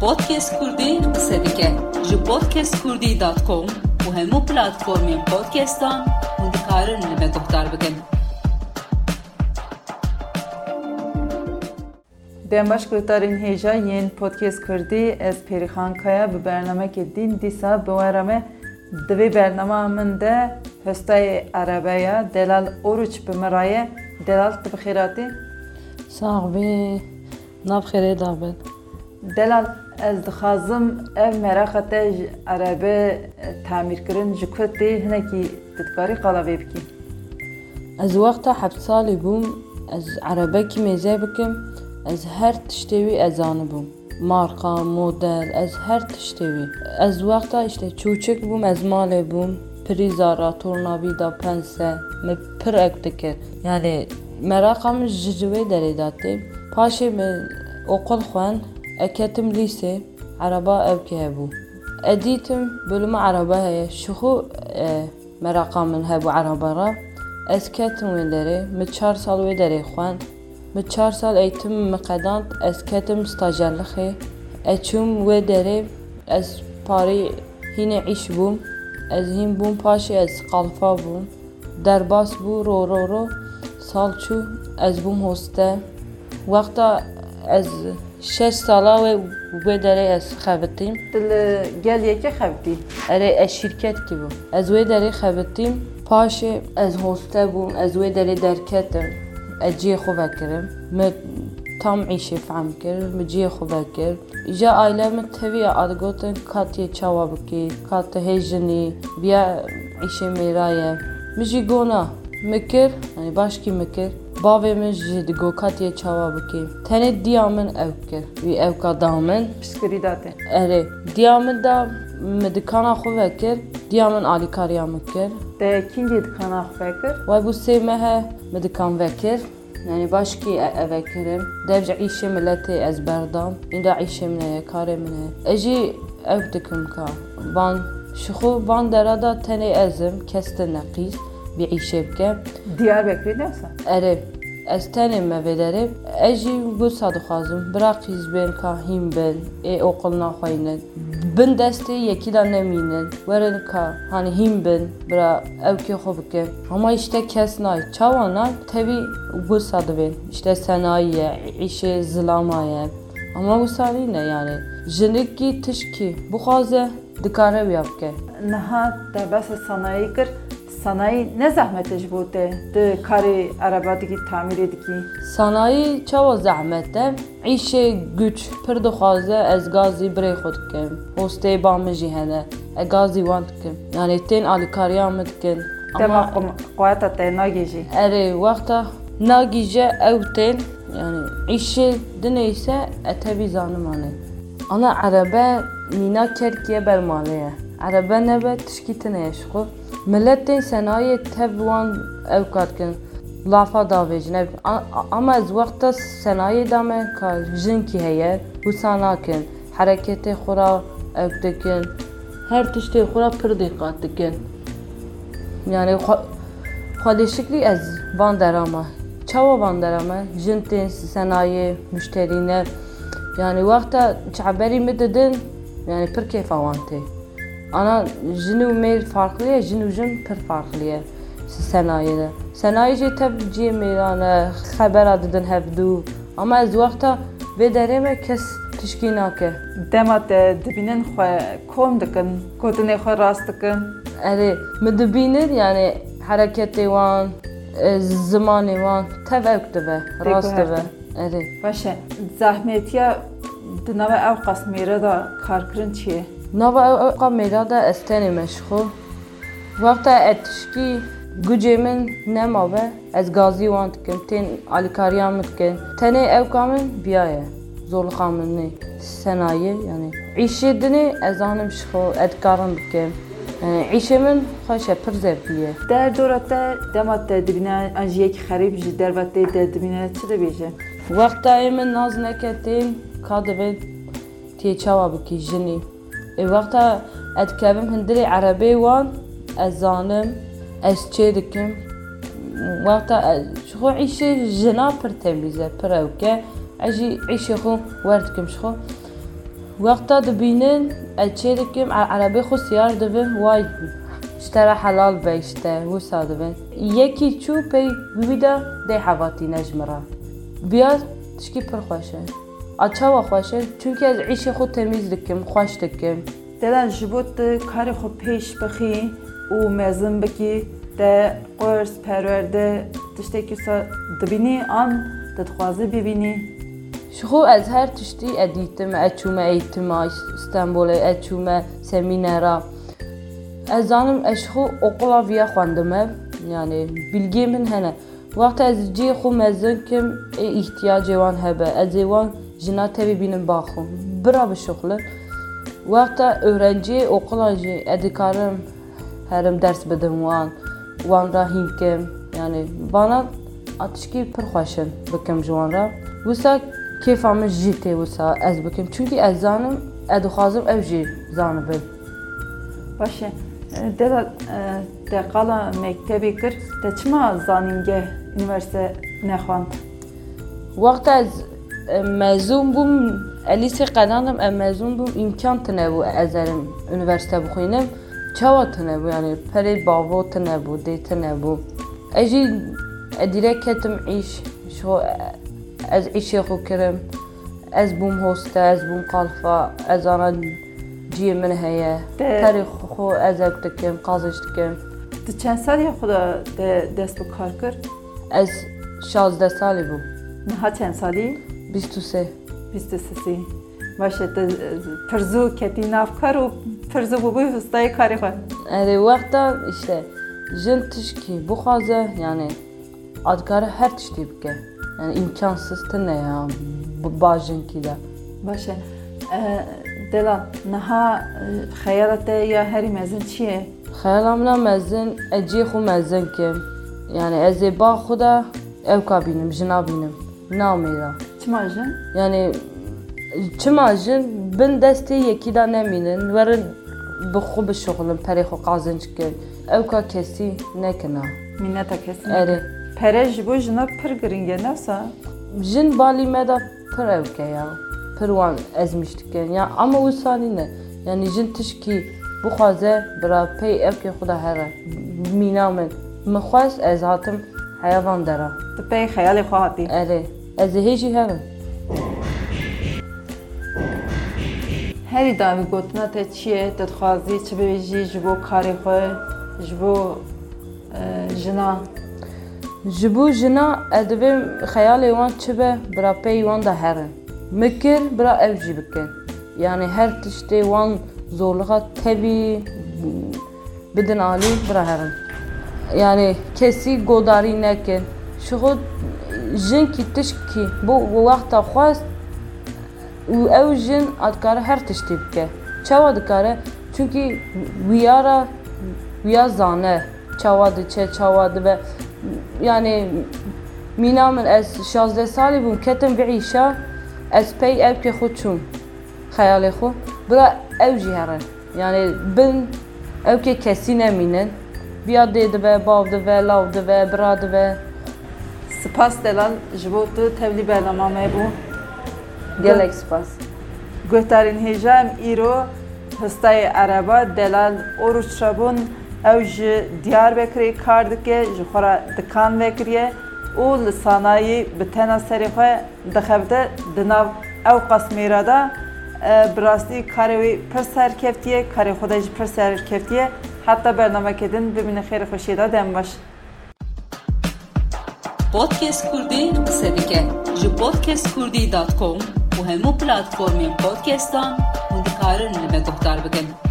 Podcast Kurdi qesedike ji podcastkurdî.com û hemû platformên podcastan hûn dikarin li me guhdar bikin. Dem baş guhdarên hêja yên Podcast Kurdî ez Pêrixan Kaya bi bernamekê dîn dîsa bi wera me di vê bernama min de hestayê Delal Oruç bi miraye Delal tu bi xêratî? Sağ ve nav xêrê davet. Delal ez dixwazim ev meraxa te ji Erebe tamîrkirin ji ku tê hinekî tu dikarî qala vê bikî. Ez wexta heft salî bûm ez erebekî mêze bikim ez her tiştê wî ez zanibûm. Marqa, model, ez her tiştê wî. Ez wexta işte çûçik bûm ez malê bûm prizara, tornavîda, pense me pir ek dikir. Yani meraqa min ji ji wê derê datê. Paşê me okul xwen أكتم ليسي عربا أبكي أبو أديتم بلما عربا هي شخو آه، مراقا من هبو عربا را أسكتم ودري متشار صال ودري خوان متشار صال أيتم مقدانت أسكتم ستاجر لخي. أتشوم ودري أس باري هنا عيش بوم. أز هين بوم باشي أز قلفا بوم. درباس بو رو رو رو. سالچو أز بوم هسته وقتا أز 6 سالا و و از خبتیم دل گل یکی خبتی اره از شرکت کی بو از و دره خبتیم پاش از هسته بوم از و دره درکتم. اجی خو بکرم م تام عیش فهم کرد مجی خو بکر جا عائله م تهوی ادگوتن کاتی چواب کی کاته هجنی بیا عیش میرایه. مجی گونا مکر یعنی باش کی مکر bavê min ji digokatiye çawa bike. Tenê diya min ev kir. Wî evka da min pişkirî da te. Erê, diya min da me dikana xwe vekir. Diya min alîkariya min kir. Te kîngê dikana xwe vekir? Way bû sê me he me dikan vekir. Yani başki e eve kirim. Devce işe milleti ez berdam. İnda işe mineye, kare mineye. Eji ev dikim ka. Van, şuhu van derada tene ezim, keste nakis. Bir işe bke. Diyarbakır'da mısın? Evet. Ez tenê me vê derê ez jî Bursa dixwazim biraqîz bên kahîn bin e, ê oqil naxweynin. Bin destê yekî da nemînin werin ka hanî hîn bin bira ew kê xwe bikin. Hema işte kes nay çawa nay tevî Bursa dibên işte senayiye, îşê zilama. Ama bu yani. Jinik ki tişki bu kaze dikare yapke. Naha debes sanayi kır Sanayi nə zəhmətəş bude? De karı araba digi tamir ediki. Sanayi çava zəhmətə. İşə güc pir dixwaze ez gazî birê xwe dikim. Hosteyba min jî hene. E gazî wan dikim. Yani tên alîkariya min dikin. Dema qwata te nagêjî. Erê wexta nagîje ew tên yani işi dineyse etevi zanımane. Ana araba mina kerkiye bermaleye. Araba nebe tişkitine eşku. Ye ji xwe millet tên senayê tev wan ew katkin lafa davêjin ev ama ez wexta senayê da me ka jinkî heye wisa nakin hereketê xwe ra ew dikin her tiştê xwe ra pir dîqat dikin yani xwe- xwedêşiklî ez van derama çawa van derame jin tên senayê müşterîne yani wexta çeberî me didin yani pir kêfa wan tê ana jin û mêr farklı ye jin û jin pir farklı ye senayê de senayê jê tev ciyê mêrane xebera didin hevdû ama ez wexta vê derê me kes tişkî nake Dema te dibînin xwe kom dikin. Gotinê xwe rast dikin. erê min dibînin yani hereketê wan e, zimanê wan tev ew dibe rast dibe erê Baş e. Zehmetiya di nava ew qasmêre da karkirin çi ye? نوع اوقع میداد از تن مشخو وقت اتشکی گوجه من نماوه از گازی واند کن تن آلیکاریان متکن تن اوقع من بیایه zorluqa minni sənayi, yəni iş edini əzanım şıxo ədkarım bikim. عيشمن خاشة برزر بيه ده دورة ده دمت دبنا أنجيك خريب جي دروت ده دبنا تده بيجي وقت دائما ناز نكتين كادبت تيچاوا بكي جني وقتا اتكلم هندري عربي وان ازانم از چه دکم وقتا شخو عيش جنا پر تمیزه پر اوکه أجي عيش خو وردكم شخو وقتا دبینن از چه دکم عربی خو سیار دبن وای اشترا حلال بيشتا وسا دبن يكي تشو بي بيدا دي حواتي نجمرا بیاد تشكي پر خوشه اچا و خوشه چونکه از عیش خود تمیز دکم خوش دکم دلان جبوت کاری خو پیش بخی و مزن بکی ده قرص پرورده تشتکی سا دبینی آن دتخوازی ببینی شخو از هر تشتی ادیتم اچومه ایتما استانبول اچومه سمینرا از زانم اشخو اقلا ویا خواندمه یعنی bilgi من هنه وقت از جی خو مزن کم احتیاج وان Jina tevi binin baxu. Bira bir şuxlu. Vakta öğrenci okulanci edikarım herim ders bedim wan. Wan ra hinkem. Yani bana atışki pır xoşun bikim jwan ra. Visa kefamı jite visa ez bikim. Çünkü ez zanım edu xazım ev jit zanı bil. Başa. Dela de e, qala mektebi kir. De çima üniversite nexwand. Vakta ez məzun bum Əlisə qadandım, məzun bum imkan tənəbu əzərim universitetə buxuyunum. Çava tənəbu, yəni pəri bavo tənəbu, dey tənəbu. Əci ədirə kətim iş, şo əz işi xo kirim. Ez bum hosta, ez bum qalfa, ez ana ciyə min həyə. Pəri xo əzək dikim, qazış dikim. Di çənd sal ya xuda dəst bu kar kir? Ez 16 sali bu. Niha çənd sali? 23 23 باشه پرزو کتی نافکار و پرزو بو بستای کاری خواه اره وقتا işte jin tişkî bixwaze yani adkare her tiştî bike yani imkansız tune ya bajinkî de baş e dela niha xeyala te ya herî mezin çi ye xeyala min mezin ecê xu mezin kim yani ez ê ba xwe de ew kabînim ji nabînim namêra جن jin bin destê yekî da nemînin, werin bi xwe bişoxilin, perê xwe qazînc kirin. Ew ka kesî nekina. منتا کسی Erê. پره جبو جنا پر گرینگه نفسا pir evke ya. Pir wan ezmiş dikin. Ya ama wî ne. Yani jin tişkî bixwaze bira pey evkê xwe de here. Mîna min. Min xwest ez hatim heyavan dera. تو پی خیال خواهدی Erê. از هیچی هم. هری دامی گوتنا تا چیه؟ تد خوازی چه بویجی جبو کاری خواه جبو جنا. جبو جنا ادوه خیال ایوان چه به؟ برا پی ایوان دا هرن مکر بکن یعنی هر تشتی وان زورلغا تبی بدن آلی برا هرن یعنی کسی گوداری نکن شغود Şixwe jinkî tişkî bo wexta xwest û ew jin dikare her tiştê bike. Çawa dikare? Çünkü wiyara wiya zane. Çawa diçe, çawa dibe. Yani mîna min ez 16 salî bûm ketim bi îşa ez pey evkê xwe çûm xeyalê xwe bira ew jî herin yani bin evkê kesî nemînin biya dê dibe bav dibe lav dibe Spas delan ji bo tu tevlî bernamame bû gelek spas. Guhdarên hêja em îro hestayê ereba oruç çabûn ew ji Diyarbekirê kar dike ji xwe ra dikan vekiriye û li sanayî bi tena serê xwe dixebite di nav ew qasmêra da e, bi rastî karê wê pir serkeftiye karê xwe de jî pir baş. Podcast Kurdi qise dike ji podcastkurdî.com û hemû platformên podcastan hûn dikarin li me guhdar bikin.